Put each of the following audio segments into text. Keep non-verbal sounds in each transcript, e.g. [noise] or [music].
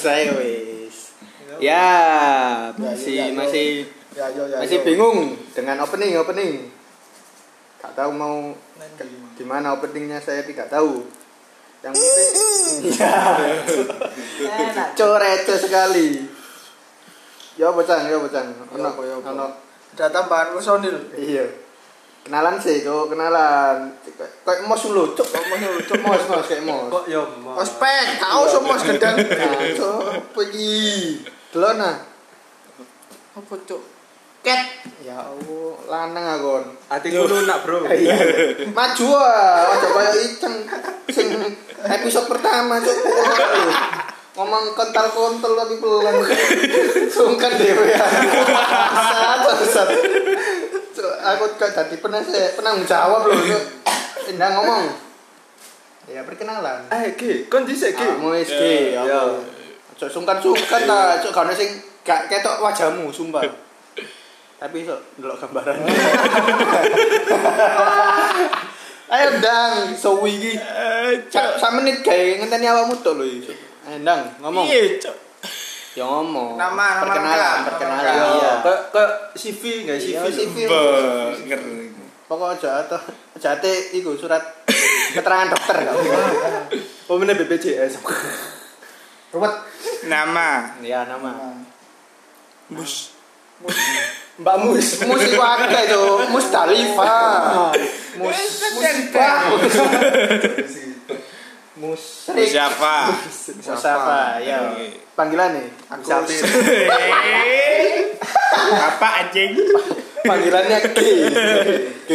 saya [laughs] wis. Ya, masih ya, ya. masih Ya yo ya. masih bingung dengan opening opening. Gak tahu mau gimana openingnya saya tidak tahu. Yang penting [laughs] ya. [laughs] Corece sekali. Ya bocang, ya. Ya ya apa. ono Ada tambahan personil. iya. Kenalan sih, cok, kenalan. Kayak mos cok. Kok mos lho, cok, mos, mos kayak mos. Kok yo mos. Ospek, kau semua gedang. [laughs] Nah, cok, pergi. Delon nah. Apa cuk? Cat. Ya Allah, lanang akon. Atiku lunak, Bro. [laughs] Iya. Maju ah, aja kaya iceng sing episode pertama cok. Ngomong kental-kontol tapi pelan. Sungkan dhewe ya. Sat, sat. Aku kok dadi penase penanggung jawab lho, cok. Endang ngomong. Ya perkenalan. Eh, Ki, kon dhisik, Ki. Kamu wis ki, Ya. ya. Cok sungkan-sungkan ta, cok gak ono sing gak ketok wajahmu, sumpah. [laughs] Tapi iso ndelok gambaran. [laughs] Ayo ndang, sowi iki. Cak sak menit gawe ngenteni awakmu tok lho iki. Ayo ndang, ngomong. Iya, Cok. Ya ngomong. Nama, nama perkenalan, nama perkenalan. lengkap. Iya. Ke ke CV enggak CV? Iya, CV. Bener. Pokok aja atau jate iku surat keterangan dokter gak Oh, meneh BPJS. Ruwet. Nama. Ya nama. Mus. Mbak Mus, Mus itu ada itu, Mus Dalifa. Mus, Musibah. Mus. Mus siapa? Mus apa? Ya. Panggilan nih. Aku Sapir. Apa anjing? Panggilannya G. G.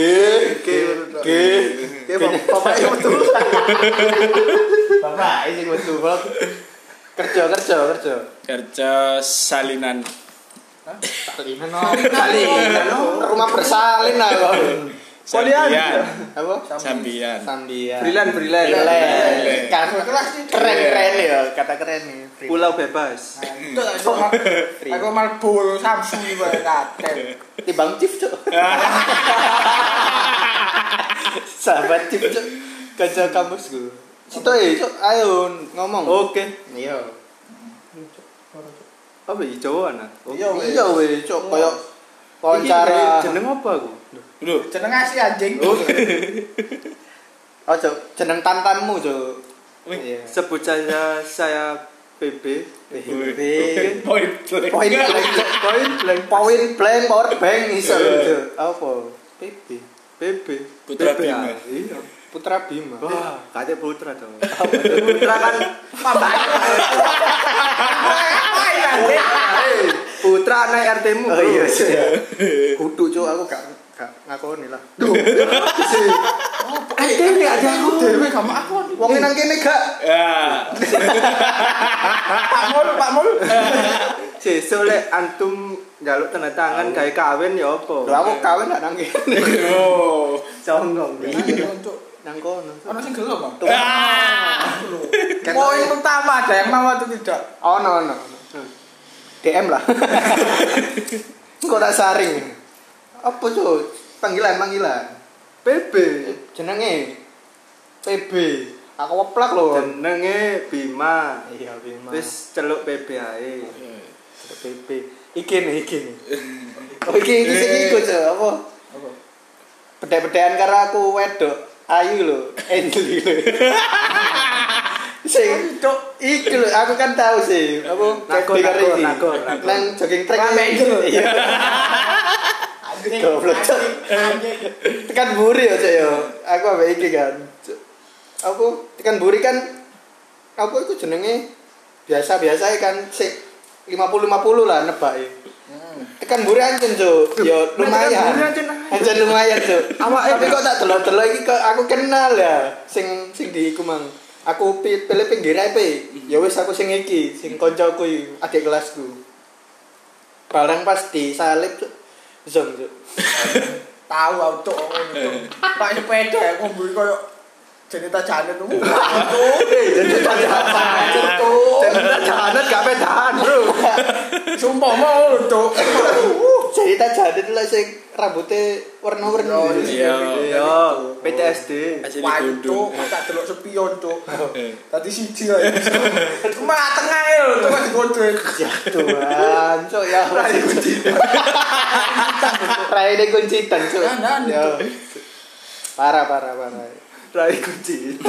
G. G. G. Bapaknya betul. Bapak, ini betul. Kerja, kerja, kerja. Kerja salinan. Salinan, no. Salinan, no. Rumah bersalin lah. Polian. Sambian. Apa? Sambian. Sambian. Kan Kelas ini keren keren ya, kata keren nih. Pulau bebas. Itu aku mal- bol Samsung iki wae kabeh. Timbang Cif, Cuk. [laughs] Sahabat Cif, Cuk. Kaca kampusku. Situ ya, Cuk. Ayo ngomong. Oke. Iya. Apa iki Jawa ana? Iya. Iya, Cuk. Kayak wawancara. jeneng apa aku? Loh, Jeneng asli anjing. Oh, [laughs] Cuk. Jeneng tantanmu, Cuk. Wih. Iya. sebut saja saya PB. PB. point blank. Point blank. Point blank. Point blank, power bank iso, Cuk. Apa? PB. PB. Putra Bima. Iya. Putra Bima. Wah, kate putra dong. [laughs] putra kan? Eh, putra anak RT-mu. Oh iya sih. Kudu cuk aku gak gak ngakoni lah. Duh. RT ini ada aku. Dewe gak mau aku. Wong nang kene gak. Ya. [laughs] Pak Mul, Pak Mul. [laughs] Sesuk lek antum njaluk tanda tangan gawe kawin ya apa? Lho aku kawin gak nang kene. Oh. songong. Untuk Nang kono. ono sing Bang. Ah. Poin pertama ada yang mau atau tidak? Ono ono. DM lah. [laughs] Kok tak saring. Apa cuk? Panggilan panggilan. PB. Jenenge PB. Aku weplak lho. Jenenge Bima. Iya Bima. Wis celuk PB ae. PB. Iki nih, iki nih. [laughs] Oh iki iki sing iku apa? Apa? Bedek-bedekan karo aku wedok. Ayu lho, Angel lho. [laughs] Sing cuk iki lho, aku kan tahu sih. Apa? Iki. nagor, nagor. Nang jogging track. Iya. [laughs] Anjing. Goblok. Tekan buri ya, ya. Aku ambek iki kan. Apa? Tekan buri kan apa itu jenenge biasa-biasa kan sik 50-50 lah nebake. Hmm. Tekan buri anjen, Cuk. Ya lumayan. Anjen lumayan. Awake Tapi kok tak delok-delok iki kok aku kenal ya. Sing sing di iku mang. Aku pi- pilih pinggir ae, Pi. Ya wis aku sing iki, sing koncoku iki, adik kelasku. Barang pas disalib, Cuk. Zong, Cuk. Tahu auto ngono itu. Pak sepeda ya ngombe koyo cerita janet tuh. Tuh. Jadi apa? Cuk. Jenenge janet gak pedahan, Bro. [laughs] Sumpah mau tuh. Cerita jadi lah sing rambutnya warna-warni. Iya. Yo, PTSD. Asli Wah, kudung. Cuk, tak delok spion, Cuk. [laughs] Tadi siji ae. Cuma tengah ya lho, Cuk. dikontrol. Ya Tuhan, cok ya. Rai kunci. Rai de kuncitan, cok. Jangan, Ya. Parah, parah, parah. Rai kunci.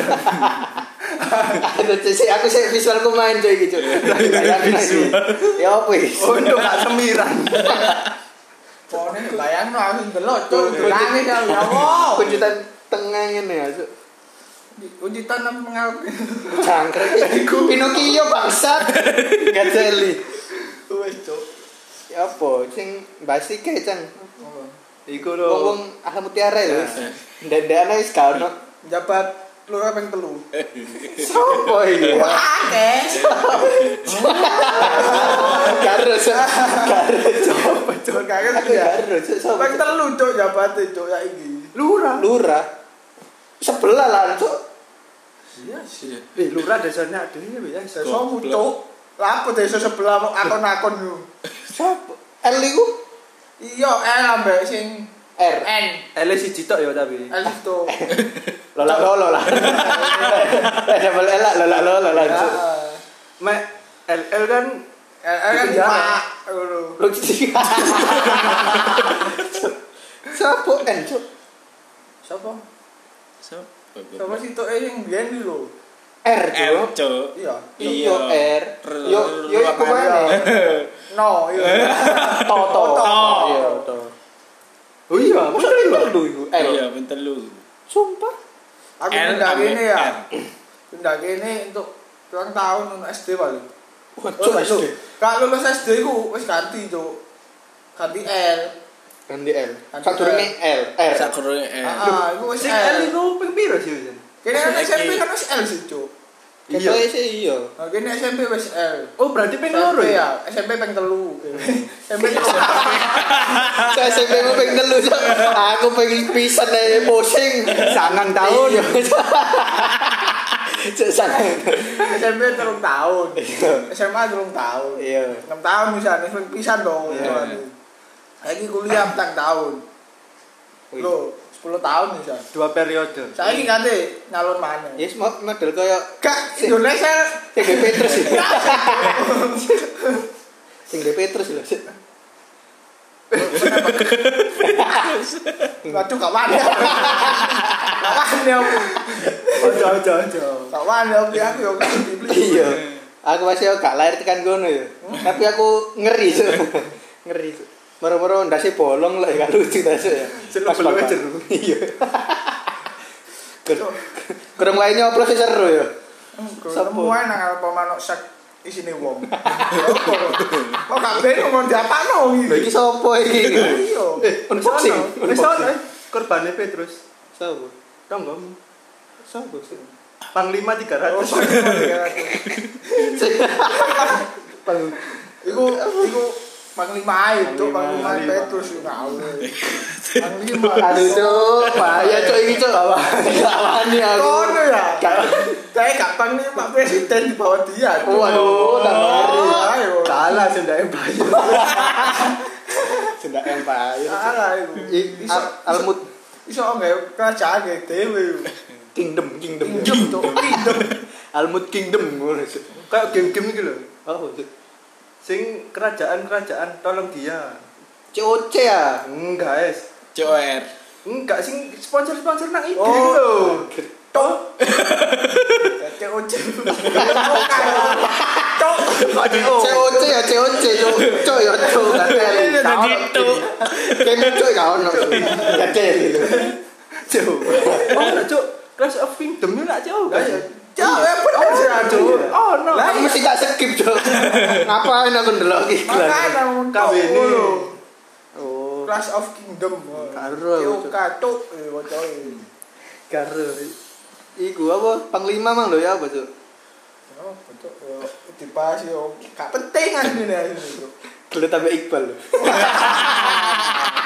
Aku sih aku sih visualku main coy gitu. Ya apa wis? Oh, untuk gak semiran. Pone bayangno aku ndelok cuk. Nangis ya ya wow. Kuncutan tengah ngene ya, cok. Kunci tanam pengaruh. Jangkrik. Pinocchio bangsat. Gak jeli. Wes cuk. Ya apa sing basi kae, Cang. Iku lho. ahli mutiara ya. Ndandane wis gak ono. Jabat loro ping telu. Sopo iki? Akeh. Karo karo Coba cuk kaget ya. karo sopo? Ping telu cuk jabate cuk ya iki. Lurah. Lurah. Sebelah lah, cok. Iya sih. Eh, lurah desanya dhewe ya. Sesomu cuk. Lapo desa sebelah mau akon-akon yo. Sopo? L iku Iya, L ambek sing R. N. Ele siji tok ya tapi. L itu. [laughs] Lola lolo lah. Eh double L lah lola lolo lah. Ya. Kan L L kan Di penjara. Pak. Ngono. Lu sih. Sopo N, cok? Sapa? Siapa? Sapa sih tok e biyen iki lho. R. Cuk. Iya. Iya R. Yo yo Ruangan. mana? No, iya. To to. To. Iya. Oh iya, lho. lu iku L. Iya, bentar lu. Sumpah. Aku pindah kene ya. [clears throat] Pindah kene untuk ulang tahun untuk SD paling. Oh, lu. SD. Kak lulus SD ku wis ganti, Cuk. Ganti L. Ganti L. Sadurunge L. R. Sakurunge R. Ah, iku wis L. L iku ping piro sih? Kene kan. SMP kan wis L sih, Cuk. Iya. sih iya. Nah, kene SMP wis L. Oh, berarti ping loro SMP ya? SMP ping telu. [laughs] SMP telu. [laughs] Saya SMP mu pengen telu, Cok. Aku pengen pisan ae pusing. Sangang tahun. Iya. Cok sangang. SMP telung tahun. Iya. SMA telung tahun. Iya. 6 tahun misalnya wis pisan dong. Iya. Saiki kuliah 4 tahun. Loh, 10 tahun misal. Dua periode. Saiki ganti nyalon mana? Yes, mo- model kaya Kak Indonesia Petrus ya. [laughs] Sing Petrus lho. Waduh kawan ya. Kawan ya. Ojo ojo ojo. Kawan ya aku aku yang dibeli. Iya. Aku masih gak lahir tekan kono ya. Tapi aku ngeri, Cok. Ngeri. Cok. Moro-moro ndase bolong lho gak lucu ndase ya. Pas bakal- jeru. Iya. Kurang lainnya oplos sih seru ya. Semua nang apa manuk sek isine wong. [laughs] Kok gak ben ngomong diapano iki. iki sapa iki? Iya. Eh, unboxing. Wis ono eh. Korbane Petrus. Sapa? Tonggomu. Sapa sih? Panglima 300. Oh, [laughs] Iku iku Panglima ae, Cuk, Panglima Panglima. Petrus yo ngawur. Panglima. Aduh, Cok. Bahaya, Cok. Ini, Cok. Gak wani aku. Kono ya. Gak- Saya gak Panglima presiden di bawah dia. Cuk. Waduh, tambah ngeri. Ayo. Salah sendake bayu. Sudah empire. Salah iku. I- Iso Al- Almut iso nggak kerajaan kayak dewe. Kingdom, Kingdom. Pinjem Cuk, pinjem. Almut Kingdom ngono, Cok. Kayak game-game iki lho. Oh, Cok. Sing kerajaan-kerajaan tolong dia. COC ya. Enggak, es. COR. Enggak sing sponsor-sponsor nang IG Oh. lho. Cek ojek. Cuk. COC ya, COC, Cok. Cok ya, Cok. Gak teli. Ini tadi itu. Game Cok gak ono. Gak teli gitu. Cuk. Oh, Cuk. Clash of Kingdom ini nak jauh Cuk, ya bener sih Cuk. Oh, no. Lah, mesti gak skip, Cok. [laughs] Ngapain aku ndelok iklan? Makanya KWN. lho. Oh, Clash of Kingdom. Karo Yo Cuk. katuk eh wocoe. karo. Iku apa? Panglima mang lho ya apa, Cok? Oh, betul. Yo dibahas yo gak penting asline asline. Cuk. Gelut sampe Iqbal lho. [laughs]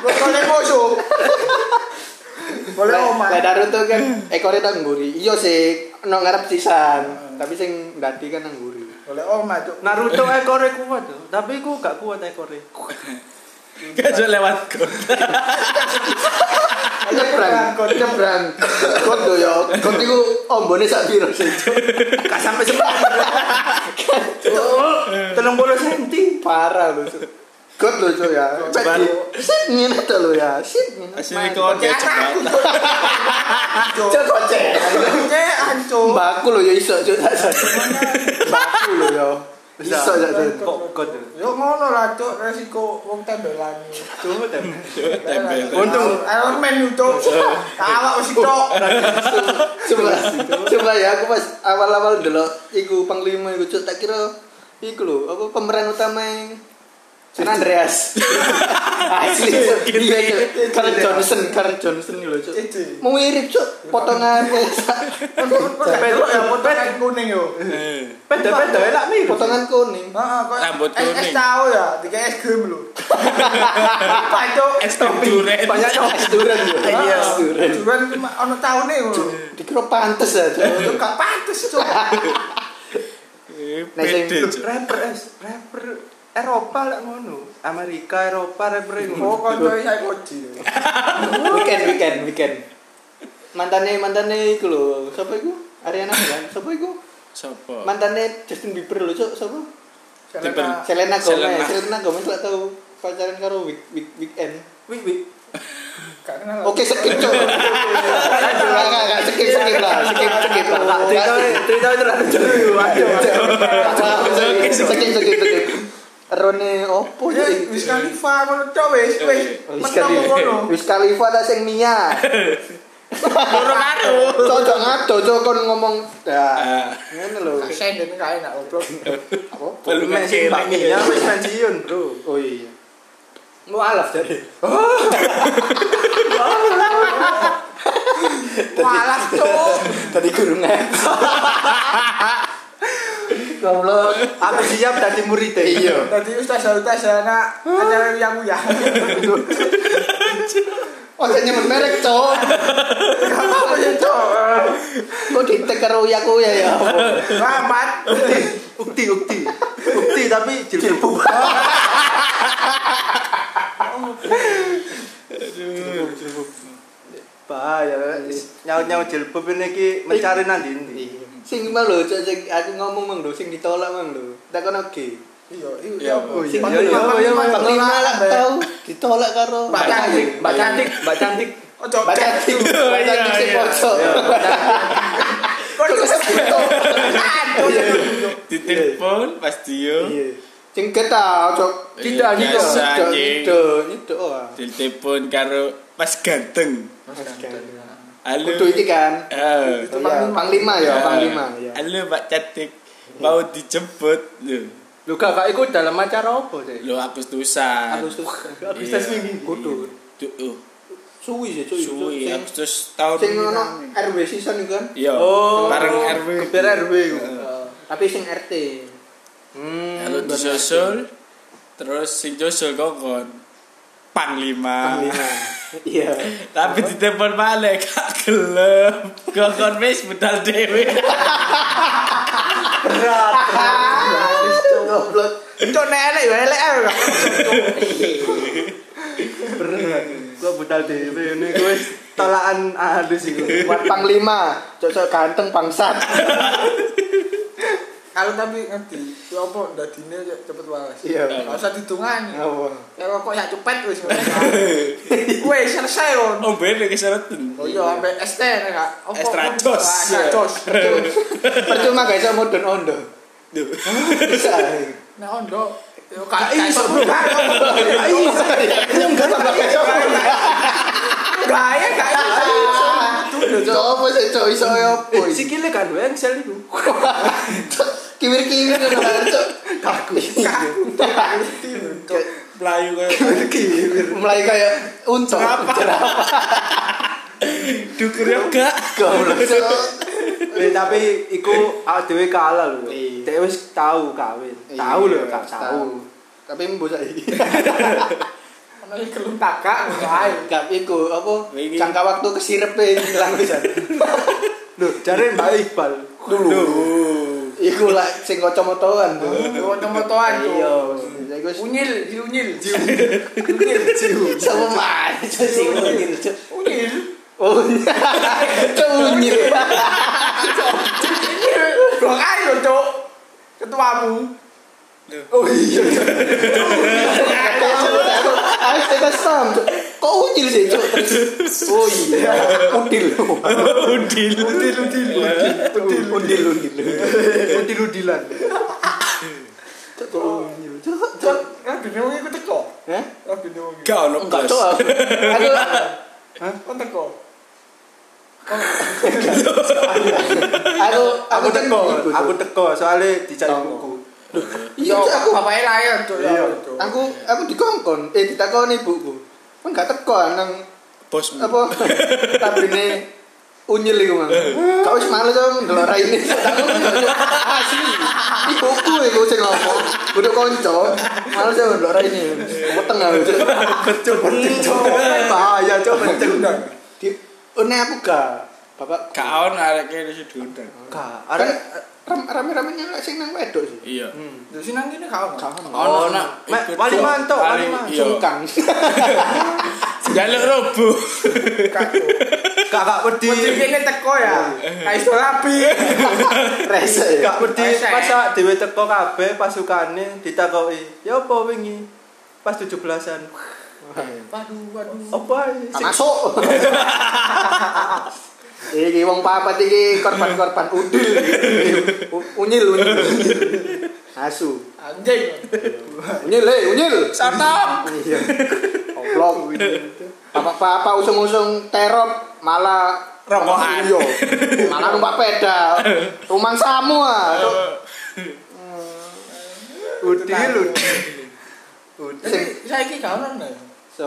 Gue boleh musuh. Boleh omah. Lah Naruto kan ekornya tak ngguri. Iya sih, no ngarep sisan. Tapi sing ndadi kan ngguri. Boleh omah cuk. Naruto ekore kuat tuh, tapi ku gak kuat ekore. Gak bisa lewat kota. Nyebrang, nyebrang. Kok do yo, kok iku ombone sak piro sih? Gak sampai separuh. Telung puluh senti. Parah lho. Lho Cuk ya. Coba. Sip ngene to lho ya. Sip ngene. Asli kau dia cepat. Cuk kocek. Kayak hancur. Mbakku lho ya iso Cuk. Mbakku lho ya. Iso ya. Kok. Yo ngono lah cuk resiko wong tembelan. Coba deh. Tempel. Untung. Man itu awak wis cuk. Coba coba ya aku pas awal-awal delok iku panglima iku Cuk tak kira iku lho apa pemeran utama yang San Andreas. [laughs] Asli Cuk. Iya Cuk. Karen Johnson, Karen Johnson lho Cuk. Itu. Mau mirip Cuk potongannya. Potongan ya potongan kuning yo. Eh, Beda-beda enak mirip. Potongan kuning. Heeh, kok Rambut es- Es kuning. tahu ya, tiga es krim lho. [laughs] Pak cuk. Es durian. Banyak es durian yo. Iya, Es durian. Durian ono tahune ngono. Dikira pantes ya Cuk. Gak pantes cuk. Eh, Nah, sing-. Rapper es, rapper Eropa lah ngono. Amerika, Eropa Oh, ngono. kanca saya koji. [laughs] Weekend weekend weekend. Mantannya mantannya iku lho. Siapa iku? Ariana kan? Siapa iku? Sopo? Mantannya Justin Bieber lho Cuk. Siapa? Selena. Selena Gomez. Selena. Gomez gak tahu pacaran karo week, week, weekend. Gak kenal. Oke skip cok. Kak. skip skip lah, skip skip lah. Cerita cerita terlalu jauh. Aduh. Skip skip skip. Rone opo Ya, wis Khalifa ngono tok wis wis. Mentok ngono. Wiz Khalifa ta sing Mia. Loro karo. Cocok ngado cok kon ngomong. Ya, Ah, ngene lho. Kasen den gak enak goblok. Apa? [laughs] Belum. Pak Mia wis pensiun, Bro. Oh iya. Mau alaf jadi. [laughs] Walah cuk. Tadi guru. [laughs] Goblok. Aku siap dadi murid Iya. Tadi ustaz ustaz anak acara yang ya. Oh, saya nyebut merek, Cok. Apa ya cuk? Kok diteker uya kuya ya? Selamat. Ukti, ukti. Ukti tapi jilbab. Bahaya. Nyaut-nyaut jilbab ini mencari nanti. Sing mang lho, Cok, sing aku ngomong mang lho, sing ditolak mang lho. Takon oke. Iya, Iya, iya. oh, Sing iya, iya, iya, iya, panglima iya. lah tau ditolak karo Mbak Cantik, Mbak cantik, Mbak cantik. Oh. Mbak Cantik, Mbak Cantik sing Iya, iya. pojok. Kok? Iya. Ditelepon pas dia. Iya. Sing ketau, Cok. Tidak, tidak. Biasa, Tidak, anjing. tidak, tidak. wah. Ditelepon karo pas ganteng. Halo. Kudu iki kan. Eh, Oh, iya, Panglima ya, Eh, Panglima. ya. Halo Mbak Cantik. Mau dijemput. Loh, Lu kakak ikut dalam acara apa sih? lo Agustusan. Agustus. Agustus Iya. wingi. Kudu. Duh, uh, Suwi sih, cuy. suwi Sing- Agustus tahun Sing ono RW season iku kan. Iya, Oh, bareng RW. Kepir RW. Tapi sing RT. Hmm. Lalu disusul terus sing josul kokon Panglima. Panglima. Iya. Tapi di telepon balik gak gelem. Kokon wis budal dhewe. Berat. Goblok. Cok nek elek ya elek ae. Kak. Berat. Gua budal dhewe ini gue tolakan halus iku. Buat Panglima, cocok ganteng bangsat. Kalau tapi ngerti, ya apa dadine cepet waras. Iya. Enggak usah ditungani. Apa? Ya kok sak cepet wis. Wes selesai on. Oh, bener keseretan. Oh iya sampai ST nek Kak. Apa? Extra jos. Extra jos. [laughs] Percuma iso mudun ondo. Duh. Bisa. Nek ondo yo Gak iso, iso. Enggak tambah iso. Gaya gak iso. Cok apa sih cok iso ya apa? Eh, sikile kan duwe engsel iku. Kiwir-kiwir kan cok. Kaku. Cok. Melayu kayak Kiwir. Mulai kayak untung. Jerapah. dukur ya gak. Goblok cok. Eh, tapi iku dhewe kalah lho. Iya. Wis tahu kawin. Tahu lho, gak tahu. Tapi mbok saiki. [laughs] Ono iki gelem tagak ngono ae. Gak iku apa jangka waktu kesirepe ilang pisan. Lho, jare Mbak Iqbal. Dulu. Iku lah sing kacamataan tuh. Iya. Wis Unyil, unyil. Unyil. sama mana sih unyil. Unyil. Oh. Cuk unyil. Blok ae lho, Cuk. Ketuamu. Oh iya. Aku tegas sam. Kok unyil sih, Cuk? Oh iya. Udil. Udil. Udil, udil. Udil, udil, udil. Kan bine wong iku teko. Hah? Iku. Gak ono Enggak. Cuk. Aku Kon teko. aku Aku teko, aku teko soalnya dicari buku. Iya, aku bapake lahir, Cuk. ya, Iya. Aku aku dikongkon. Eh ditakoni ibuku. Kan gak teko nang Bos. apa [laughs] tabrine unyil iku mang. Kau wis males to ndelok raine [laughs] asli. Ibuku iku sing ngomong kudu kanca males to ndelok raine weteng aku Cuk, penting cuk. Bahaya cuk, penting. di one aku gak bapak Gak ono arek kene sing diundang. Gak, kan arek ram- rame-rame nyelek sing nang wedok sih Iya. Yo sing nang kene gak ono. Ono Ono. nak wali cuk. mantuk, wali mantuk. Iya. sungkan [laughs] Jaluk robo. Gak, Cuk. gak wedi. Wedi kene teko ya. Ka iso rapi. [laughs] rese Gak wedi masa dhewe teko kabeh pasukane ditakoki. Ya apa wingi? Pas 17-an. Waduh, waduh. Apa masuk [laughs] Iki wong papat iki korban-korban udil. Unyil unyil. Asu. Anjing. Unyil eh unyil. Sartam. Iya. Goblok. Bapak-bapak usung-usung terop malah Rokokan. Iya. Malah numpak peda. Rumang samu ah. Udil, udil. Sing Tapi saiki gak ono so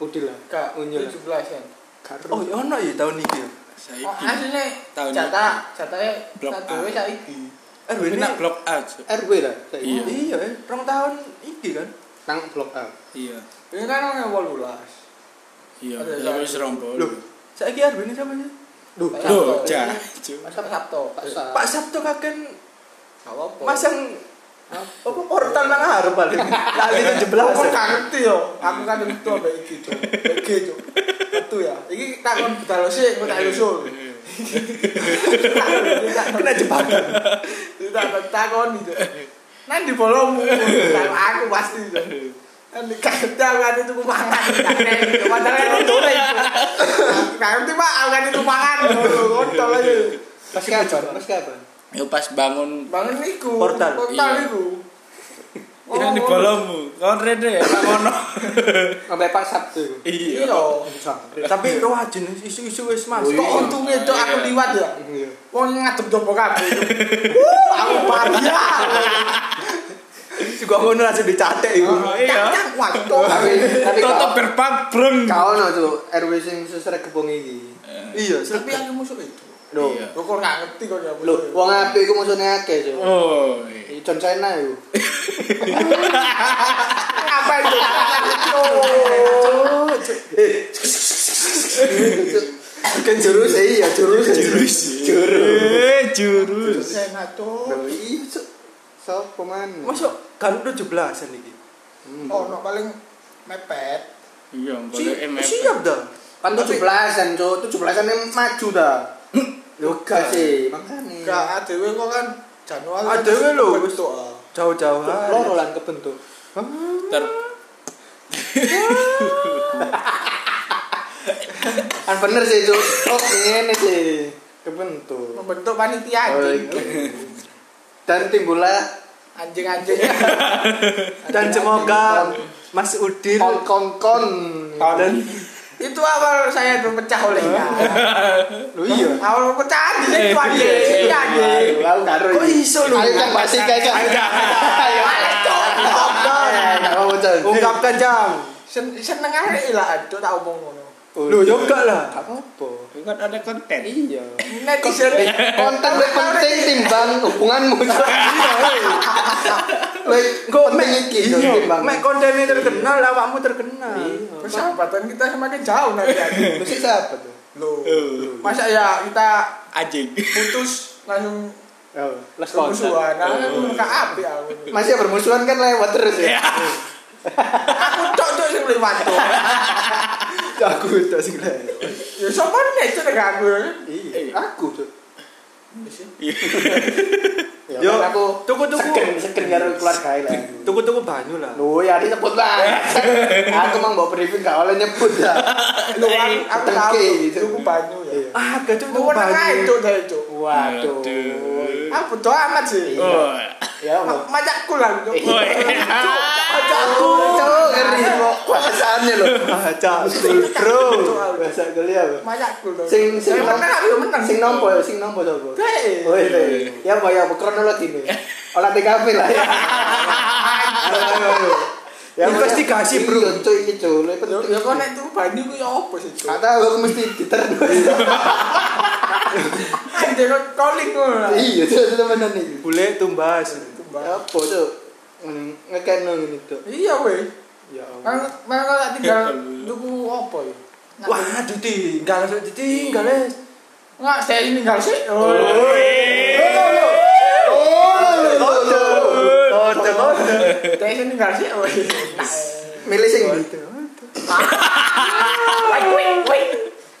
udil lah. Unyil. 17 kan. Oh, ya ono ya tahun iki. ya? Saiki. Oh, asline Tahun jatah, jatahnya Blok wis saiki. RW Ini ini nak blok A. RW lah. saiki. Iya. Iya, eh, rong tahun iki kan. Nang blok A. Iya. Ini kan ono 18. Iya. Ya wis rombo. Loh, saiki RW ini sama ya? Duh, Pak Sabto. Cuk. Masa Sabto. Pak Sa- Pak Sabto apa-apa. masang apa portal nang harap paling. Lali 17. Aku ya. gak ngerti yo. Aku kan itu ambek iki, Cuk. Iki, Cuk. Betul ya. Iki takon budal sih, aku tak usul. [laughs] Kena jebakan. Tidak takon itu. Nanti bolongmu. Kalau aku pasti itu. Kan itu kumangan. Padahal kan itu udah itu. Gak ngerti pak, kan itu mangan. Kontol aja. Pas kapan? Pas kapan? Yo pas bangun Bangun iku. Portal. Portal Iya. Ini di bolomu. Kon rene tak ngono. [laughs] Sampai Pak Sabtu. Iya. Iya. Tapi rajin isu-isu wis masuk. Kok untungnya itu aku liwat ya. Iya. Wong ngadep jopo kabeh. [laughs] Aku bahagia. Juga ngono langsung dicatek iku. Iya. Cak, waduh. Tapi [laughs] tapi Toto kau gerbang breng. kau no tuh RW sing sesrek kebong iki. Iya, Tapi aku musuh itu. Loh, Iya. Lo kok gak ngerti kok ya. loh, wong apik iku musuhnya akeh, Cuk. Oh. Iki John Cena iku. apa itu? Kan jurus iya, jurus. Jurus. Jurus. Eh, jurus. Saya tuh. Loh, iya. Sopo? Masuk kan 17-an iki. Oh, no paling mepet. Iya, boleh MF. siap dah. Kan 17-an, Cuk. 17-an yang maju dah. [clears throat] Lho, gak sih, makane. Gak adewe kok kan Januari. Lho, wis. bentuk. ah. Jauh-jauh hari. Loro lan kebentuk. Ter Kan bener sih, Cuk. Oh, ngene sih. Kebentuk. Membentuk panitia Oh, anjing. iya. Dan timbullah Anjing-anjing. Dan semoga Mas Udin kon-kon-kon. dan itu awal saya terpecah olehnya. Lu iya. Awal pecah di situ aja. Iya aja. Lalu taruh. Kok iso lu? Ayo jam pasti kayak jam. Ayo. Ayo. Ungkapkan. Ungkapkan jam. Seneng aja lah. Aduh tak omong-omong. Yo gak lah. Gak apa-apa. Kan ada konten. Iya. netizen Konten lebih penting timbang hubunganmu. Lebih Kok penting iki Iya, timbang. mek kontennya terkenal, awakmu terkenal. Iya. persahabatan kita semakin jauh nanti [laughs] Lu sih siapa tuh? Loh. Oh, Masa ya kita Anjing. putus langsung Oh, bermusuhan. Nah, aku. Masih bermusuhan kan lewat terus ya. Aku cok cok sing lewat tuh. [laughs] Aku itu sing lewat. Ya sapa nek nek aku. Iya, aku tuh. Ya, Yo, kan aku tuku-tuku. seken seken karo keluarga lah. Tuku-tuku banyu lah. Loh, ya disebut lah. [laughs] aku mau bawa briefing gak oleh nyebut ya. [laughs] Lu aku aku tahu gitu. tuku banyu ya. Ah, gak tuku Tuku banyu. cok dari cok. Waduh. Aku bodo amat sih. Oh. Ya. Majakku lah cok. [laughs] Oh. Aku cowok ngeri kok bahasannya loh. Baca bro. Bahasa kuliah. Majakku. Sing sing Saya menang. Sing nompo sing nompo sapa? Oh iya. Ya ya apa kronologi nih. Olah TKP lah [laughs] ya. Ya, Investigasi, bro. Iya, cuy, iki cuy. Yo kok nek tuku banyu ku yo opo sih. Gak tahu aku mesti diterus. [laughs] Anjir kok calling ngono. Iya, itu temenan nih. Bule tumbas. Apa tuh? Ngekeno ngene tuh. Iya weh. Ya. Mang mang tak tinggal tuku opo ya? Wah, ditinggal, langsung ditinggal eh. Enggak, saya ini enggak sih. Oh. Ini enggak sih. Oh. Milih sing gitu.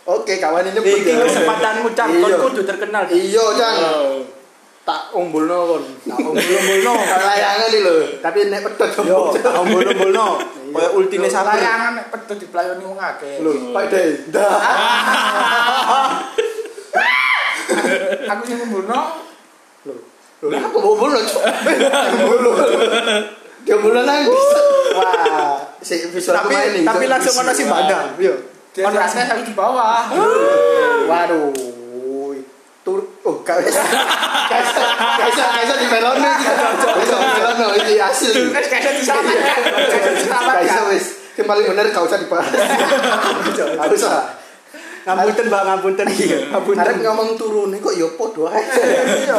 Oke, kawan ini Iki ya. kesempatanmu cang, kon Iya. kudu terkenal. Iya, Cang. Tak umbulno kon. Tak ombol-ombolno. Layangan iki lho, tapi nek pedot Yo, tak ombol-ombolno. Kayak ultine. Layangan nek pedot diplayoni wong akeh. Lho, Pak Dai. Aku sing Lho. Lho, aku umbulno, Cuk. Umbulno. Dia umbulno nang bisa. Wah, si visual Tapi ini, tapi langsung ono si bandang. Yo. dia rasanya aku di bawah. [laughs] Waduh. Tur oh gak bisa di melon iki. Bisa di melon iki hasil. Terus kayak diselamatkan. Kayak Gak bisa diselamatkan. wis. Yang paling bener gak usah dibahas. Gak usah. Ngapunten, Mbak, ngapunten. Ngapunten. Arek ngomong turun kok ya podo ae. Iya.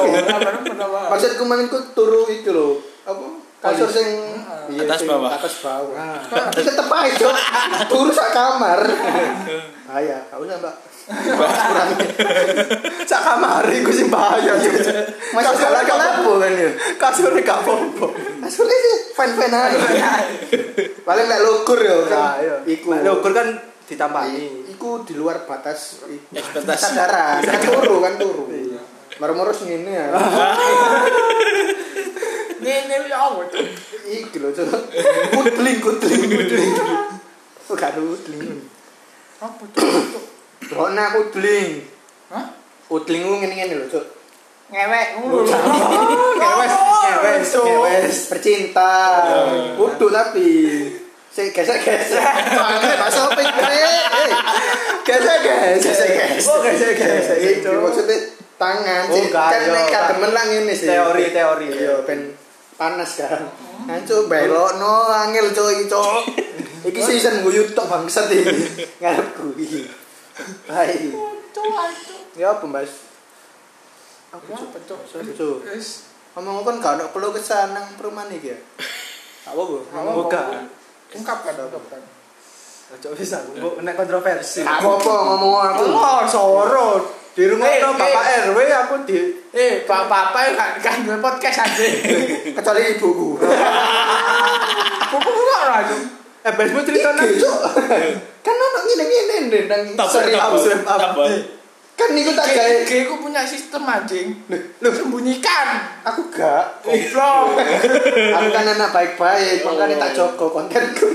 Maksudku main ku turu itu loh. Apa? Kasur sing iya, Atas bawah. Atas bawah. Tapi tetep ae, Cok. Turu sak kamar. Ah ya, kau usah, Mbak. Kurang. Sak kamar iku sing bahaya. Masih salah kenapa kan ya? Kasure gak apa-apa. Kasurnya sih fan-fan aja. Paling lek lukur ya kan. Iya. Iku. Nek ukur kan ditambahi. Iku di luar batas Ekspektasi. kesadaran. Kan [laughs] turu kan turu. Moro-moro ngene ya. Ini ini apa? Iki lho, Cok. Kudling, kudling. Oh, gak ada kudling. Apa tuh? Rona kudling. Hah? Kudling ku ngene-ngene lho, Cok. Ngewek. Ngewes, ngewes, ngewes, bercinta. Kudu tapi Sik gesek-gesek. Soalnya bakso pink. Gesek-gesek. Gesek-gesek. Oh, gesek-gesek. Itu maksudnya tangan Oh, sih. Kan nek kademen lah ngene sih. Teori, teori. Iya, ben panas kan. Ancu belokno angel coy, cok. Iki season guyu tok bangsat iki. [laughs] Ngarepku iki. Hai. Ya apa, Mas? Apa tuh? Apa, Cuk? Wis. Ngomong kan gak ono perlu kesan nang perumahan iki ya. Apa, Bu? Apa. Ungkapkan, ungkapkan. Ojo bisa, mbok nek kontroversi. Gak apa-apa ngomong aku. Oh, soro. Di rumah Eh, eh. Bapak RW aku di Eh, bapak-bapak kan kan duwe podcast aja. [laughs] Kecuali ibuku. [laughs] Buku kok ora aja. eh besmu cerita nang. [laughs] Kan ono ngene-ngene nang seri up up. Kan niku tak gawe. Kayak aku punya sistem anjing. Lu sembunyikan. Aku gak. Goblok. [laughs] Aku kan anak baik-baik, makanya tak joko kontenku.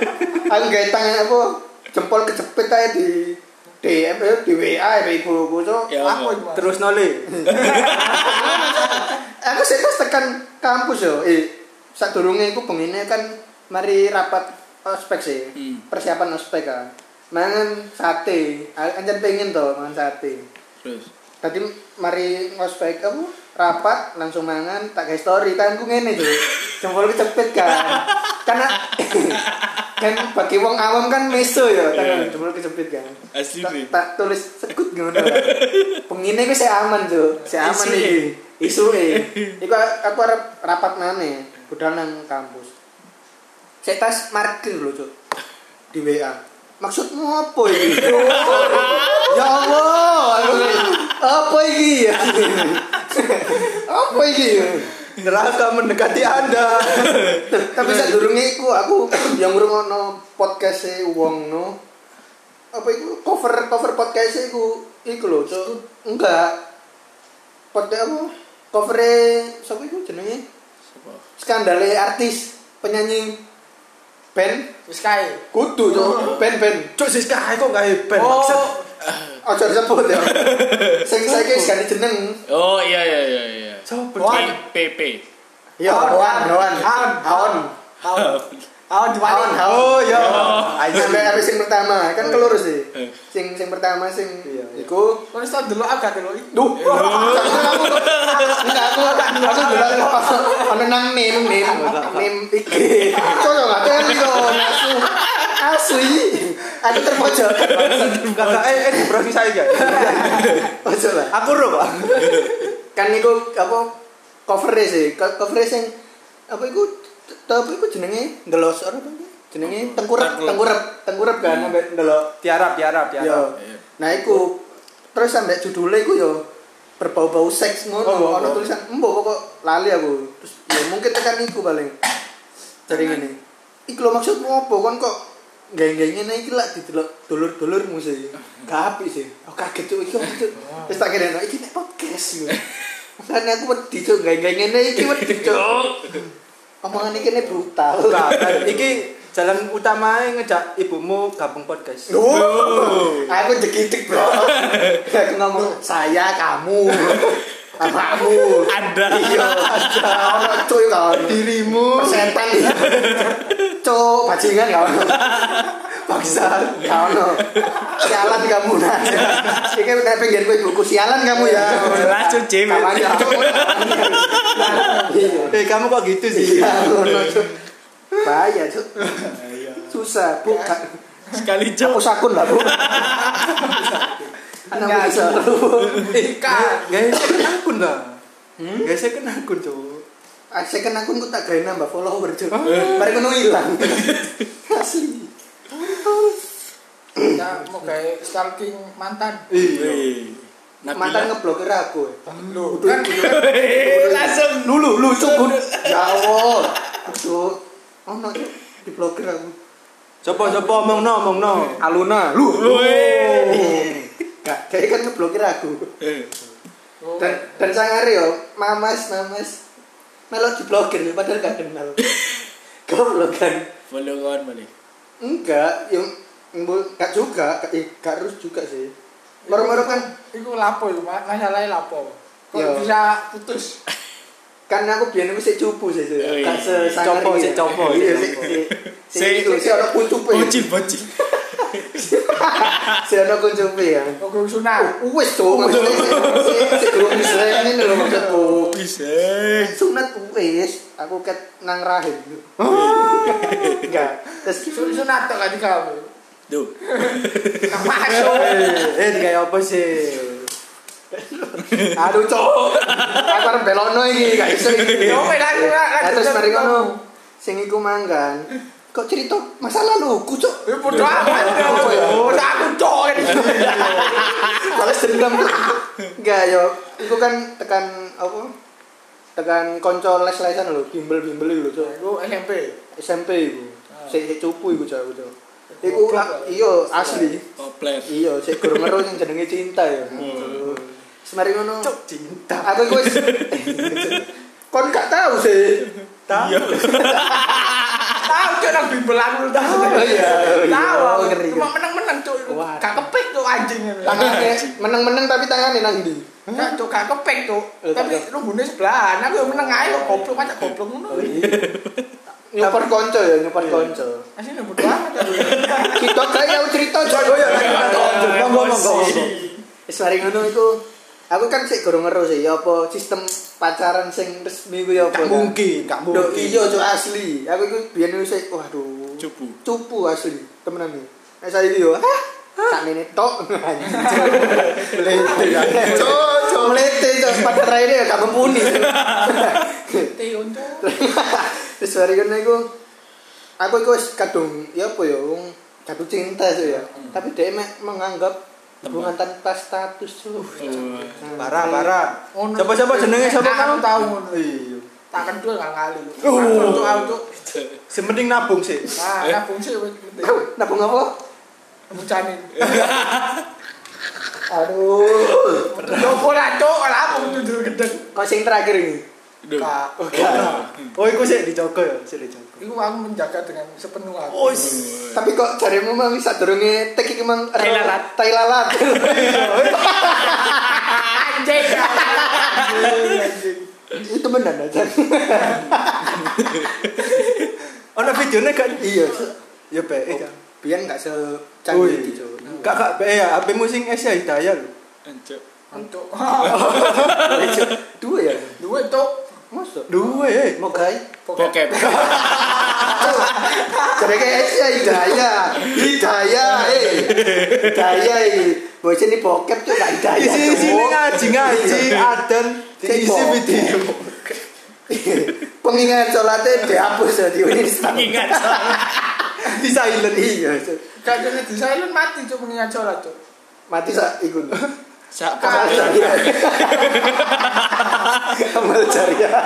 [laughs] Aku gawe tangan apa jempol kejepit aja di DM di WA ya ibuku so. Ya, Aku terus nole. [laughs] Aku sih pas tekan kampus yo. Eh, saat durunge iku pengine kan mari rapat ospek sih. Hmm. Persiapan ospek kan. Mangan sate. Anjan pengen to mangan sate. Terus. Tadi mari ngospek apa rapat langsung mangan tak gawe story tanganku ngene tuh. Jempol kecepit kan. [laughs] karena [laughs] kan bagi wong awam kan meso ya tangan jempol kejepit kan Asli tak, nih. tak tulis sekut ngono pengine ku saya aman jo saya aman iki isu [laughs] iku aku arep rapat maneh budal nang kampus saya tas markir lho cuk di WA maksudmu apa ini? Ya Allah apa ini? Apa ini? Neraka mendekati Anda. tapi saat durungnya iku aku yang ngrungokno podcast e wong no apa iku? Cover cover podcast e iku iku lho Cuk. enggak. Podcast apa? Cover e sapa iku jenenge? Skandale artis penyanyi band Wis kae. kudu Cuk. band band Cuk sis kae kok gawe band Oh, maksud. aja disebut ya [laughs] sing saiki wis ganti jeneng Oh iya iya iya iya. Sopo? PP. ya Hawan Hawan Hawan. Hawan [laughs] Hawan. Hawan diwali. Hawan Hawan Oh ya. sampai habis sing pertama kan kelur sih Eh. sing sing pertama sing Iya, iya. iku Kok iso delok agak delok iki. Duh, enggak aku aku dulu ana nang meme meme meme iki. Coyo enggak kan yo asu. Asu iki. Aku terpojok. Kakak eh eh browsing saya guys. Ojo lah. Aku ro, Pak. Kan niku apa cover sih, Co- cover sing apa iku tapi iku jenenge ndelos apa tuh? Jenenge tengkurap, tengkurap, tengkurap kan sampai ndelok Tiarap, tiarap, Yo. tiarap. Nah, iku terus sampai judulnya iku yo berbau-bau seks ngono. Oh, oh, Ono oh. tulisan embo pokok lali aku. Terus ya mungkin tekan iku paling. Dari ngene. Iku lho maksudmu apa? Kon kok geng-geng ngene iki lak didelok dulur-dulurmu sih. Gak apik sih. Aku kaget tuh iki apa tuh. Terus tak kira iki nek podcast yo. [laughs] Karena aku wedi cuk geng-geng ngene iki wedi cuk. [laughs] Omongan iki ne brutal. Bukan, iki jalan utama ngejak ibumu gabung podcast. Oh, aku jekitik bro. [laughs] Aku ngomong saya, kamu, [laughs] anakmu, Ada. iya, ono cuy kan, Dirimu. persetan, cuk, bajingan gak [laughs] ono, bangsa, gak ono, sialan kamu nah, ini udah pengen gue buku sialan kamu ya, cuk cewek. Iya. Eh kamu kok gitu sih? Iya, cuk. bahaya cuk, susah, bukan. Sekali cuk. Hapus akun lah, Bu. [laughs] Anak bisa. Ikan. Guys, second akun lah. Guys, second akun, Cuk. Ah, second akun ku tak gawe nambah follower, Cuk. Mari ngono ilang. [laughs] Asli. Ya mau gawe stalking mantan. Iya. Wih. Mantan ngeblokir aku. Lho, kan [laughs] Langsung Lulu, lu cuk. Ya Allah. Cuk. Ono diblokir aku. Coba coba omong no, omong no. Aluna, lu. Gak, kayak kan ngeblokir aku. Eh. Dan dan sangare yo, mamas, mamas. Melok diblokir padahal gak kenal. [laughs] Kan. Follow kawan balik. Enggak, yang enggak juga, gak, eh, gak harus juga sih. Moro-moro kan iku lapo iku, ma- masalahnya lapo. Kok bisa putus? kan aku biyen wis copo sih sih. Oh, iya. Gak sesangar Copo, sik copo, Iya, sik sik copo. sik. Ono kuncupe. Bocil bocil. Sik ono kuncupe ya. Kok sunat? Wis to, maksudnya sik sik durung bisa ngene lho maksudku. Sunat wis, aku ket nang rahim. [laughs] Enggak. Terus Sun- Sunat kan kamu. Tuh. Nang masuk. Eh, eh kayak apa sih? [laughs] aduh cok. Aku arep belono iki, gak iso wes aku Nah, terus mari ngono. Sing iku manggan. Kok cerita masa laluku, Cuk? Ya bodo amat. Ya? Bodo aku cok. Balas dendam. Enggak yo. Iku kan tekan apa? Tekan konco les-lesan lho, bimbel-bimbel lho, Cuk. Iku SMP. SMP iku. Sik sik cupu iku, Cuk. Cuk. Iku ah, iya asli. Koplet. Iya, sik guru ngeru sing jenenge cinta ya. Semari ngono. Cuk cinta. Aku iku wis [laughs] Kon gak tahu sih. Tahu. [laughs] Iya. Tahu cok nang bimbel aku tahu. Oh, iya, iya. Tahu. Oh, aku. ngeri. Cuma meneng-meneng cok. Wah. Gak kepek cok anjing. Tangannya meneng-meneng tapi tangannya nang ndi? Gak cok gak kepek cok. Eh, Tapi rumbune sebelahan. Aku yang meneng ae kok goblok macam goblok ngono. Nyopot konco ya, nyopot konco. Asine bodo amat. aku. Kita kayak cerita Cuk. Oh iya. Monggo, monggo, monggo. Wis mari ngono iku Aku kan sik gorong ngeru sih, ya apa sistem pacaran sing resmi ku ya apa. Gak kan? mungkin, gak Duh, mungkin. iya cuk asli. Aku biyen wis sik waduh. Cupu. Cupu asli, temenan iki. Nek saiki yo, hah? Sak menit tok. [laughs] Melete ya. Cuk melete cuk pada raine ya gak mumpuni. [laughs] Terus hari kene iku aku iku wis kadung ya apa ya jatuh cinta sih ya. Tapi dia menganggap hubungan tanpa status tuh. Parah, parah. Ngono. Siapa-siapa jenenge siapa kamu? tahu ngono. Iya. Tak kentul gak kali. Oh. Untuk aku. Sing penting nabung sih. Nah, Eh. nabung sih. Nabung apa? Mucanin. [laughs] Aduh. Coba lah, cok, lah aku tuh gedeng. Kok sing terakhir ini? Kak, [laughs] Oh, iku sih dicoba ya, sih dicoba. Itu aku menjaga dengan sepenuh hati. Oh, Tapi kok jarimu mang bisa durunge tek iki mang Tai lalat. [laughs] Tai lalat. [laughs] Anjing. Itu benar aja. Ono videonya kan? Iya. Ya kan. Biar enggak se Oh, canggih iya. gitu. Kak kak baik ya, HP musing Asia Hidayah lho. Ancuk. Untuk Dua ya? Dua eh. Mau? Bokep. Jadi kayak ya hidayah, hidayah, eh, hidayah, eh, bocah ini bokep tuh gak hidayah. Isi isi Cuk. ngaji ngaji Iya. adan Cek video. Pengingat sholatnya dihapus ya di Instagram. Ingat Di silent. Iya, Cuk. gak jadi di silent mati cok mengingat sholat cok. mati sak ikut. Sak Amal jariah. Amal jariah. [laughs]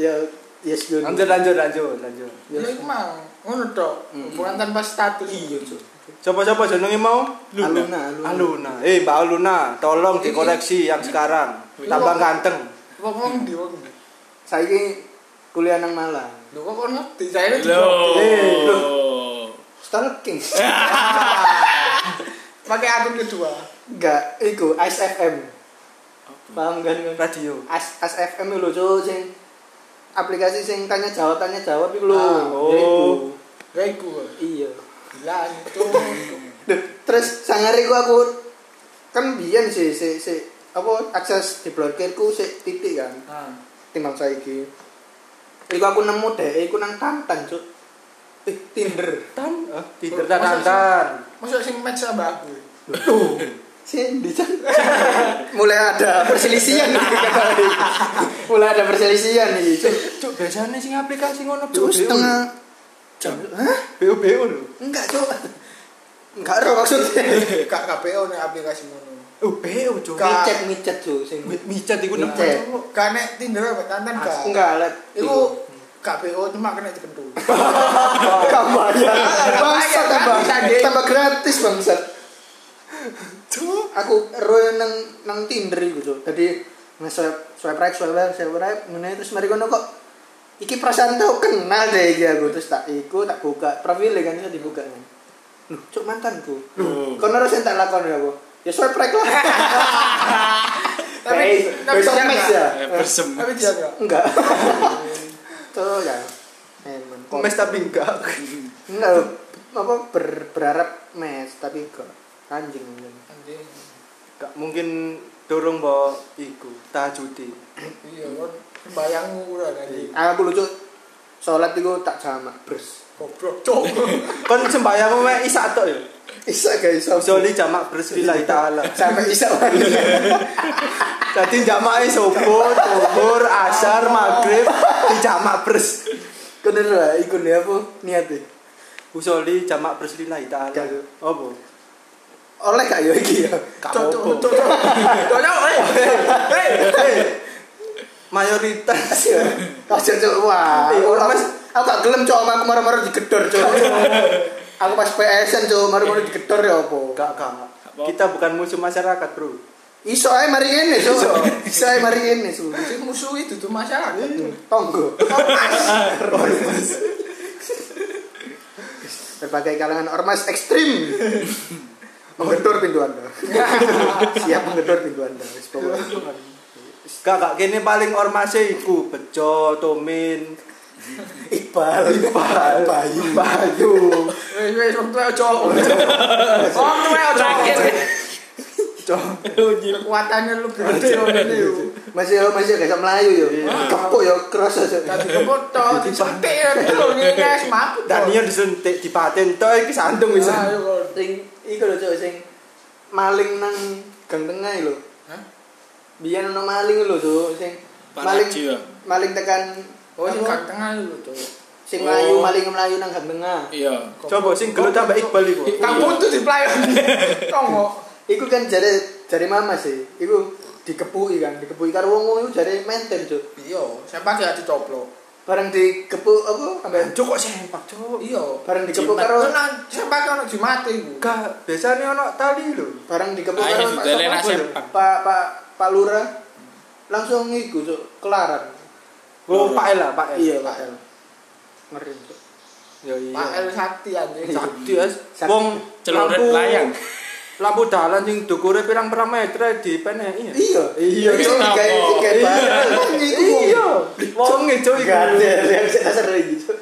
Ya, yes dulu. Lanjut lanjut lanjut lanjut. Ya mah ngono tok. Hubungan tanpa status. Iya, Cuk. Coba-coba jenenge mau? Aluna, aluna. Aluna. Eh, Mbak Aluna, tolong dikoleksi yang sekarang. Tambah ganteng. Wong wong di wong. Saiki kuliah nang Malang. Lho kok ngerti saya itu. Loh. [laughs] Stalking. [laughs] Pakai akun kedua. Enggak, iku Ice FM. Paham kan? kan? Radio. As As FM lho Cuk sing aplikasi sing tanya jawab tanya jawab iku lho. Ah, oh. Ya iku. Ya. Iya. Gila itu. Terus sangare ku aku kan biyen sih si, si, apa akses diblokirku si titik kan Nah. timbang saiki. Iku aku nemu deh, iku nang Tantan, Cuk. Eh, Tinder. Tan, eh, Tinder dan tantan. Masuk sing match sama aku. Tuh. Chan. [laughs] Mulai ada perselisihan nih [laughs] Mulai ada perselisihan nih. Cuk. Cuk, biasanya sing aplikasi ngono Cuk, setengah jam. Hah? BO BO lho. Enggak, Cuk. Enggak ada maksudnya. Kak KPO nih aplikasi ngono. Oh, BO cuk. Micet, micet, Cuk. Micet iku nek Tinder apa tantan kak? enggak lah. Iku KPO cuma kena dikentul. Kamu [laughs] bayar. Bangsat tambah Dek. tambah gratis bangsat. Aku roy nang nang Tinder Cuk. Tadi nge-swipe swipe right, swipe right, swipe right, ngene terus mari kono kok iki perasaan tau kenal deh iki aku terus tak iku tak buka profil kan iso dibuka kan. Loh, cuk mantanku. Loh. Kono harus yang tak lakoni aku. Ya swipe right lah. [laughs] Tapi tapi ya. Eh, Bersem. Tapi dia enggak. [laughs] Enggak. Tuh ya. Emang. Mes tapi enggak. Enggak apa ber, berharap mes tapi enggak anjing anjing. Anjing. Gak mungkin dorong mbok iku tajuti. Iya kon bayangmu ora tadi. Aku lucu sholat itu tak jamak bers. Goblok cok. Kon sembayangmu mek isak tok ya. Isa guys, jamak bersilillahi taala. sampai isa [laughs] wani. Dadi jamake subuh, zuhur, asar, maghrib dijamak bers. Bener lah, ikut dia apa niatnya? Usoli jamak bersilillahi taala. Gak. Apa? Oleh gak ya iki ya? Gak Cok cok apa-apa. cok. Cok cok. eh. Mayoritas Aja cok wah. Iya, Aku Mas. aku gak gelem cok aku marah-marah digedor cok. [laughs] Aku pas PSN cok marah-marah digedor ya apa? gak gak. Kita bukan musuh masyarakat, Bro. Iso ae mari ngene cok. Iso ae mari ngene su. Sing musuh itu tuh masyarakat. Tonggo. [laughs] Berbagai kalangan ormas ekstrim menggedor pintu anda. [laughs] Siap menggedor pintu anda. Gak gak kene paling ormase iku Bejo, Tomin, Iqbal, Iqbal, Bayu, Bayu. Wes wes wong tuwa cok. Wong tuwa cok. Cok. Kekuatannya lebih gede ini yo. Masih masih gak melayu yo. Kepuk yo keras aja. Tadi kebot to disentik ya lho nyenges mampu. Daniel disuntik dipaten tok iki sandung kon. Sing iku lho Cuk sing maling nang gang tengah lho. Hah? Biyen ono maling lho Cuk sing maling ya? maling tekan Oh sing gak tengah lho to. sing Oh. melayu maling melayu nang gang tengah. Iya. Coba sing gelut tambah Iqbal iku. Kamu tuh di playon. Tongo. [laughs] Iku kan jare jare mama sih. Iku dikepuki kan, dikepuki karo wong-wong iku jare menten Cuk. Iya, sempak ya dicoplok. Bareng dikepuk apa ambek Cok kok sempak, Cok. Iya. bareng dikepuk karo Tenan sempak ono jimate iku. Gak, biasanya ono tali lho. bareng dikepuk karo. Pak Pak Pak Lurah langsung iku Cuk, kelaran. Oh, Pak El lah, Pak El. Iya, Pak El. Ngeri. Ya iya. Pak El Sakti anjing. Sakti ya. Wong Celurit layang. Lampu dalan sing dukure pirang-pirang meter di peneki. ya? Iya, iya, bareng iku. Iya. Wong ngejo iku.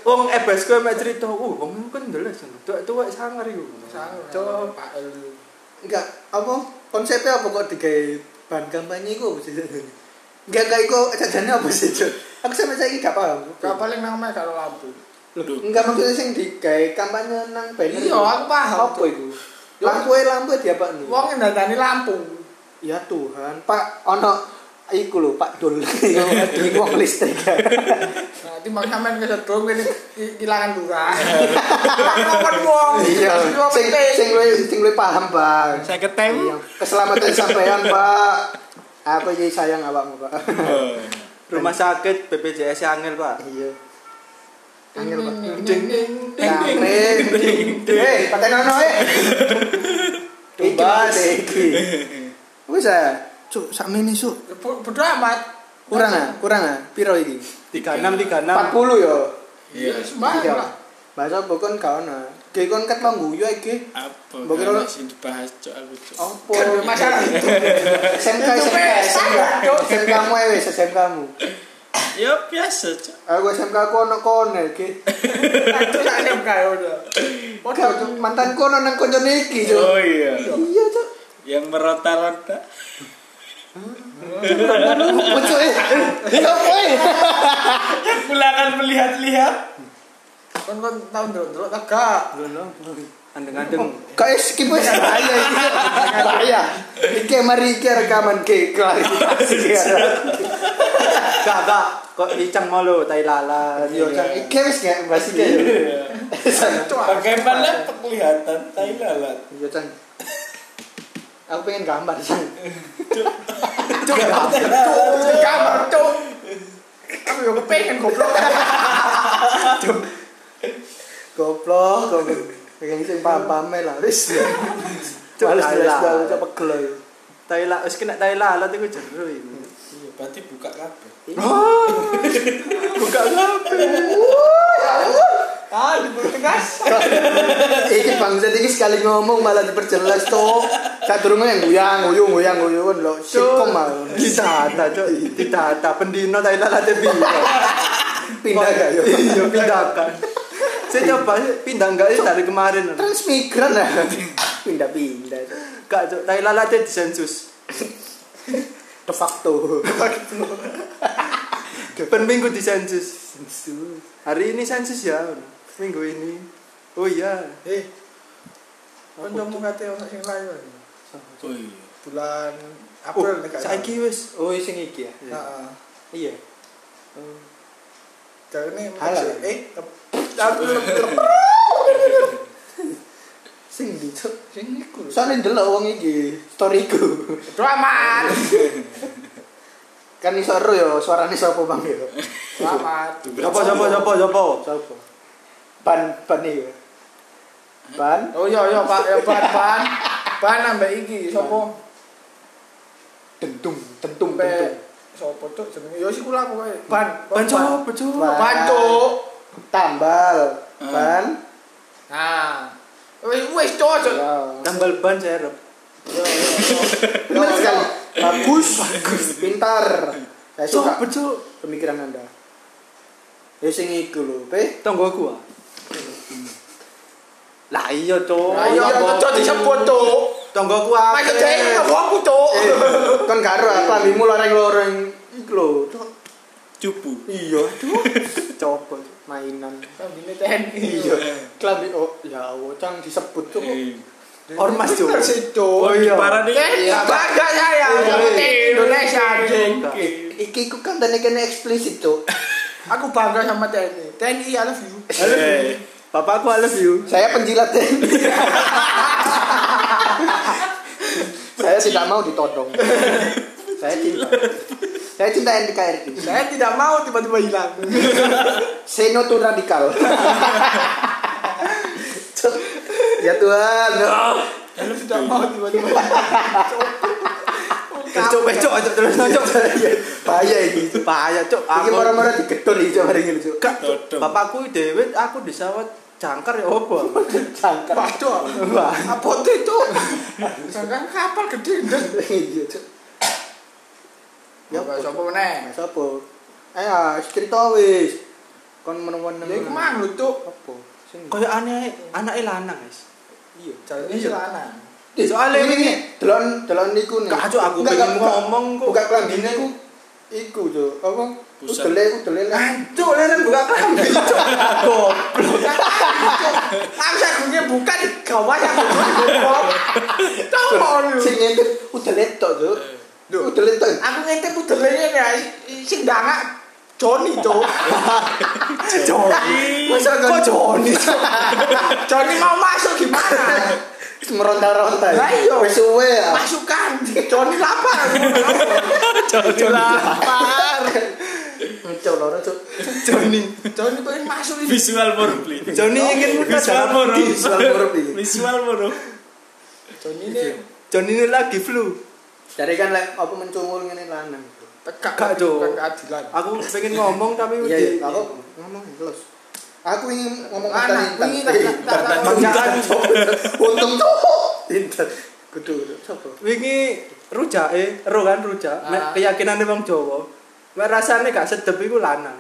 Wong ebes kowe mek cerita, "Uh, wong kan ndeles." Tuwek-tuwek sangar iku. Cok, Pak El. Enggak, apa konsepnya apa kok digawe bahan kampanye iku Enggak enggak iku jadinya apa sih, Cuk? Aku sampe saiki gak paham. Gak paling nang mek karo lampu. Loh. Enggak maksudnya sing digawe kampanye nang banner. Iya, aku paham. Apa iku? Lampu e lampu e diapakno? Wong ndandani lampu. Ya Tuhan, Pak ono iku lho, Pak Dul. [laughs] Wong listrik. [laughs] Nah, timbang sampean kesedrong kene kehilangan lurah. Ngomong wong. Iya, sing sing luwih sing luwih paham, Bang. Saya ketemu. Iya, keselamatan sampean, Pak. Aku iki sayang awakmu, Pak. Rumah sakit BPJS angel, Pak. Iya. Angel, Pak. ding ding Ding Eh, paten ono eh. Tumbas. Iki. Wis ah. Cuk, sakmene suk. Bodo amat. Kurang ah, kurang ah. Piro iki? 36 36. 40 yo. Iya, sembarang lah. Masa bukan kau na. Kayak kon kat mangguyu iki. Apa? Mbok kira- sing dibahas cok aku cok. Apa? Kan masalah itu. SMK SMK SMK. SMK kamu ya wis SMK kamu. Ya biasa cok. Aku SMK aku ono kono iki. Itu sak SMK ya udah. Kau mantan kono nang koncone iki, Cuk. Oh iya. Iya, Cuk. Yang meronta-ronta. Apa, Cuk? eh? Ya apa? Pulangan melihat-lihat. Kon kon tahun dulu tak gak. Andeng-andeng. Kau skip wis bahaya iki. Cuk. Bahaya. Iki mari iki rekaman ke klarifikasi. Gak. Kok icang mau lo tai lala. Yo, Cang, iki wis gak bahas iki. yo. Bagaimana penglihatan tai lalat? Iya, Cang. Aku pengen gambar, Cang. Cuk, cuk, kamar cuk. Aku yo kepengen goblok. Goblok, goblok. Pengen sing paham-paham lah, wis. Cuk, Males jelas lalat. dah cepet gelo. Tai lala, wis kena tai lala iku jero iku. Iya, berarti buka kabeh. Buka kabeh. Ah, di mulut tegas. [laughs] Iki bangsa iki sekali ngomong malah diperjelas toh. Sadurunge yang guyang, guyung, guyang, guyung lho. Sitkom mah. Ditata, Cuk. Ditata pendino tai lala te pindah. Pindah gak yo. Iya, pindahkan. Saya coba pindah enggak sih dari kemarin. Transmigran lah. [laughs] Pindah-pindah. Gak, Cuk. Tai lala te disensus. [laughs] De facto. Per minggu disensus. Hari ini sensus ya. Minggu ini. Oh iya. Eh. Kon temu kate ono sing lain. Oh iya. Bulan Oh, April salah. saiki wis. Oh, sing iki ya. Heeh. Iya. Jarene Halal. eh Sing di Cuk. sing iku. Soalnya ndelok wong iki, storyku. Bodo amat. Kan iso ero yo suarane sapa Bang yo. Selamat. Sopo sopo sopo sopo. Sapa? Ban ban iki. Ban Oh iya iya Pak, ban ban. Ban ambek iki sapa? dentum, tentum, Ambek tentum. sapa cuk jenenge? Siku lah kowe. Ban. Ban Cuk? Ban. Ban cuk. Tambal. Hmm. Ban. Nah. Wis wis cuk. cuk. Ya. Tambal ban serep. Yo yo. Benar sekali. Bagus, bagus, pintar. Saya suka Cuk? pemikiran Anda. Ya sing iku lho, Pe. Aku ah. Lah iya, Cuk. Lah iya cuk disebut cuk. Tonggoku Masuk akeh. cek tonggoku, Cuk. Eh, kan karo klambimu loreng-loreng iku lho. Cuk. Cupu. Iya, Cuk. [laughs] Coba. Mainan. Kambine TNI. Iya. Klambi oh ya Allah, cang disebut Cuk. Eh, Ormas. Bener sih, Cuk. Oh iya. Parah nih. Iya. bangga saya Iya. Indonesia anjing. Iki iku kan tadi kena eksplisit, Cuk. [laughs] Aku bangga sama TNI. TNI I love you. Eh, Bapakku I love you. Saya penjilat TNI. [laughs] Saya tidak mau ditodong. Saya cinta. Saya cinta NKRI. Saya tidak mau tiba-tiba hilang. [laughs] Say no to radikal. [laughs] Ya Tuhan. Saya tidak mau tiba-tiba. Cuk, cuk, cuk, terus cuk. Bahaya ini. Bahaya cuk. Iki moro-moro digedor iki hari ini, Dodong. bapakku dhewe aku disawat jangkar ya opo? Jangkar. Waduh. Apa itu? Jangan kapal gede. Iya, Cuk. Ya apa sapa meneh? Sapa? Ayo, cerita wis. Kon menemuan Ya iku mang lho, Cuk. Apa? Kayak aneh, anake lanang, guys. iya. Jarine Iya. celana. Soalnya ini ini- delon delon niku nih. Cuk, aku Enggak, pengen ngomong kok. Buka klambine ku iku, Cuk. Apa? Pusat. Udele, udele lah. Cuk, leren buka klambi. Cuk. [laughs] Goblok. Aku sagungnya buka di gawah yang goblok. Tolong lu. Sing ngintip udele tok, Cuk. Duh. Udele tok. Aku ngintip pudelnya ya sing dangak Joni Cuk. [laughs] Joni. Masa Kok Joni? [laughs] Joni mau masuk gimana? meronta-ronta. Lah iya. Wis suwe ya. Masukkan. Joni lapar. [laughs] Joni lapar. Cuk, loro, Cuk. Joni. Joni pengen masuk ini. Visual murni. Joni ingin mudah Visual murni. Visual iki. Visual murni. Joni ini Joni ini lagi flu. Cari kan lek apa mencungul ngene lanang. tegak Gak, keadilan. Aku pengen ngomong tapi Iya, wedi. iya, aku ngomong terus. Aku ingin ngomong Anak, intan intan. tak- tak-. Untung cowok. Intan. Kudu coba. Wingi rujak eh, ro kan rujak. Ah. Nek keyakinane wong Jawa. Mek rasane gak sedep iku lanang.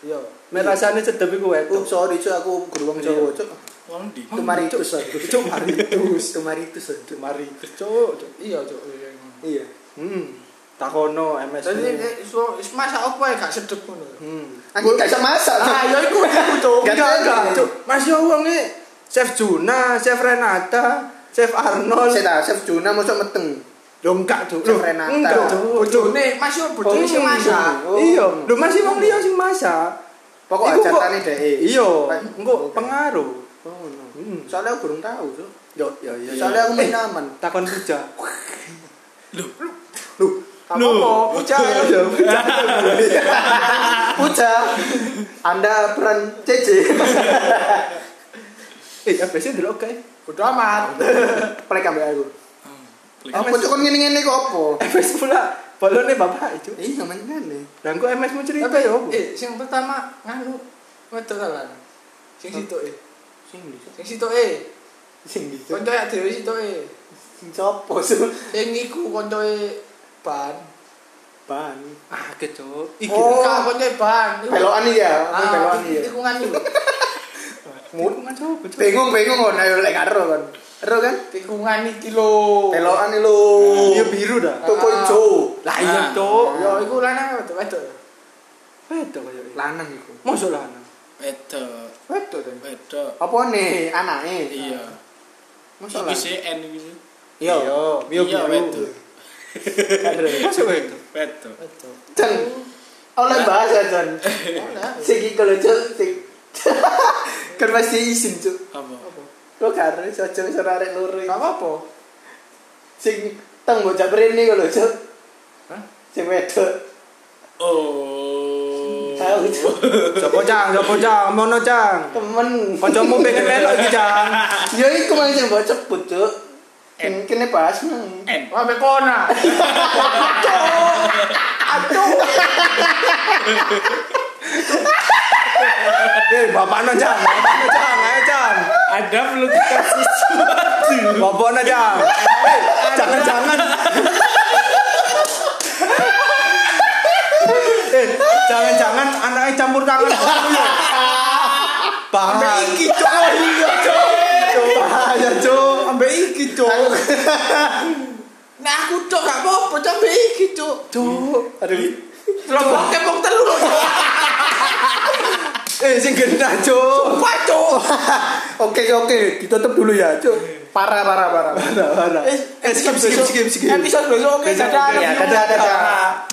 Iya. Mek rasane sedep iku Oh, wedok. sorry cuk aku guru wong Jawa cuk. Wong di. Tumaritus aku. Cuk maritus. [laughs] Tumaritus aku. Maritus cuk. cuk. Iya, Cuk. Iya. Hmm. Takono MS. Jadi eh, so is masa apa ya gak sedep ngono. Hmm. Aku gak bisa masak. Ah, ya iku iku. Gak ada. Mas yo wong e Chef Juna, Chef Renata, Chef Arnold. Saya chef Juna mosok meteng. Lho enggak, Cuk. Chef Renata. Enggak, Cuk. Bojone, Mas yo bojone sing masak. Oh. Iya, lho masih wong liya sing masak. Pokok ajatane dhek. Iya, engko pengaruh. Oh, no. Hmm. Soalnya aku belum tahu, Cuk. Yo, yo, yo. Soalnya aku main aman. takon puja. [laughs] Loh, Apa apa? Puja [laughs] ya. Puja. Anda peran CC. [laughs] Eh, apa sih delok kae? Bodo amat. [laughs] Plek ambek aku. Apa? Apa cuk kon ngene-ngene kok apa? MS pula balone bapak itu. Iya, ngene. Dan kok MS mau cerita Tapi ya opo? eh sing pertama nganu wedok ta lan. Sing sitoke. Sing bisa. Sing sitoke. Sing bisa. Koncoe dhewe sitoke. Sing sopo sih? Sing iku koncoe ban. Ban. Ah, kecok. Iki. Oh, koncoe ban. Iku- Belokan iki ya, Ah, belokan iki. ya. Iku. [laughs] Mut kan coba. Cuk. Bingung bingung kon ayo lek karo kan. Ero kan? Tikungan iki lho. Belokan iki lho. Iya biru dah. Toko Ah. ijo. Lah iya, Ah. Cuk. Ya iku lanang wedok wedok. Wedok kaya iki. Lanang iku. Mosok lanang. Wedok. Wedok to. Wedok. Apa nih anake? Iya. Mosok Iki lah. sih N iki sih. Iya. Iya, Iya, wedok. Mosok wedok. Wedok. Wedok. Jan. Oleh bahasa Jan. Sing iki kalau sing [laughs] kan izin cuk. Apa? Kok karo sojo iso arek loro. Gak apa-apa. Sing teng bocah prene kok lho cuk. Hah? Sing wedok. Oh. Tahu cuk. Sopo cang, sopo cang, mono cang. Temen. Kancamu pengen melok iki cang. [laughs] Ya iku mang sing mbok cepet cuk. Sing kene bahas mang. N. Wah, bekona. [laughs] Eh, bapakno cang, bapakno cang, ayo cang. Ada perlu dikasih sesuatu. [laughs] Bapakno cang. Eh, jangan-jangan. [laughs] Eh, jangan-jangan anaknya campur tangan. Bahaya. Iki cok. Cok. [laughs] Bahaya, Cuk. Ambek iki, Cuk. [laughs] Nah aku cok gak apa-apa, cok ambek iki, Cuk. Cuk. Aduh. Lombok kepong telu lho. [laughs] Cuk. Eh, sing genah, Cuk. Sumpah, Cuk. Oke oke, ditutup dulu ya, Cuk. Parah parah parah. Parah, parah. Eh, Eh, skip, skip, skip, skip. Episode besok oke, Besok, dadah. ya, dadah, dadah.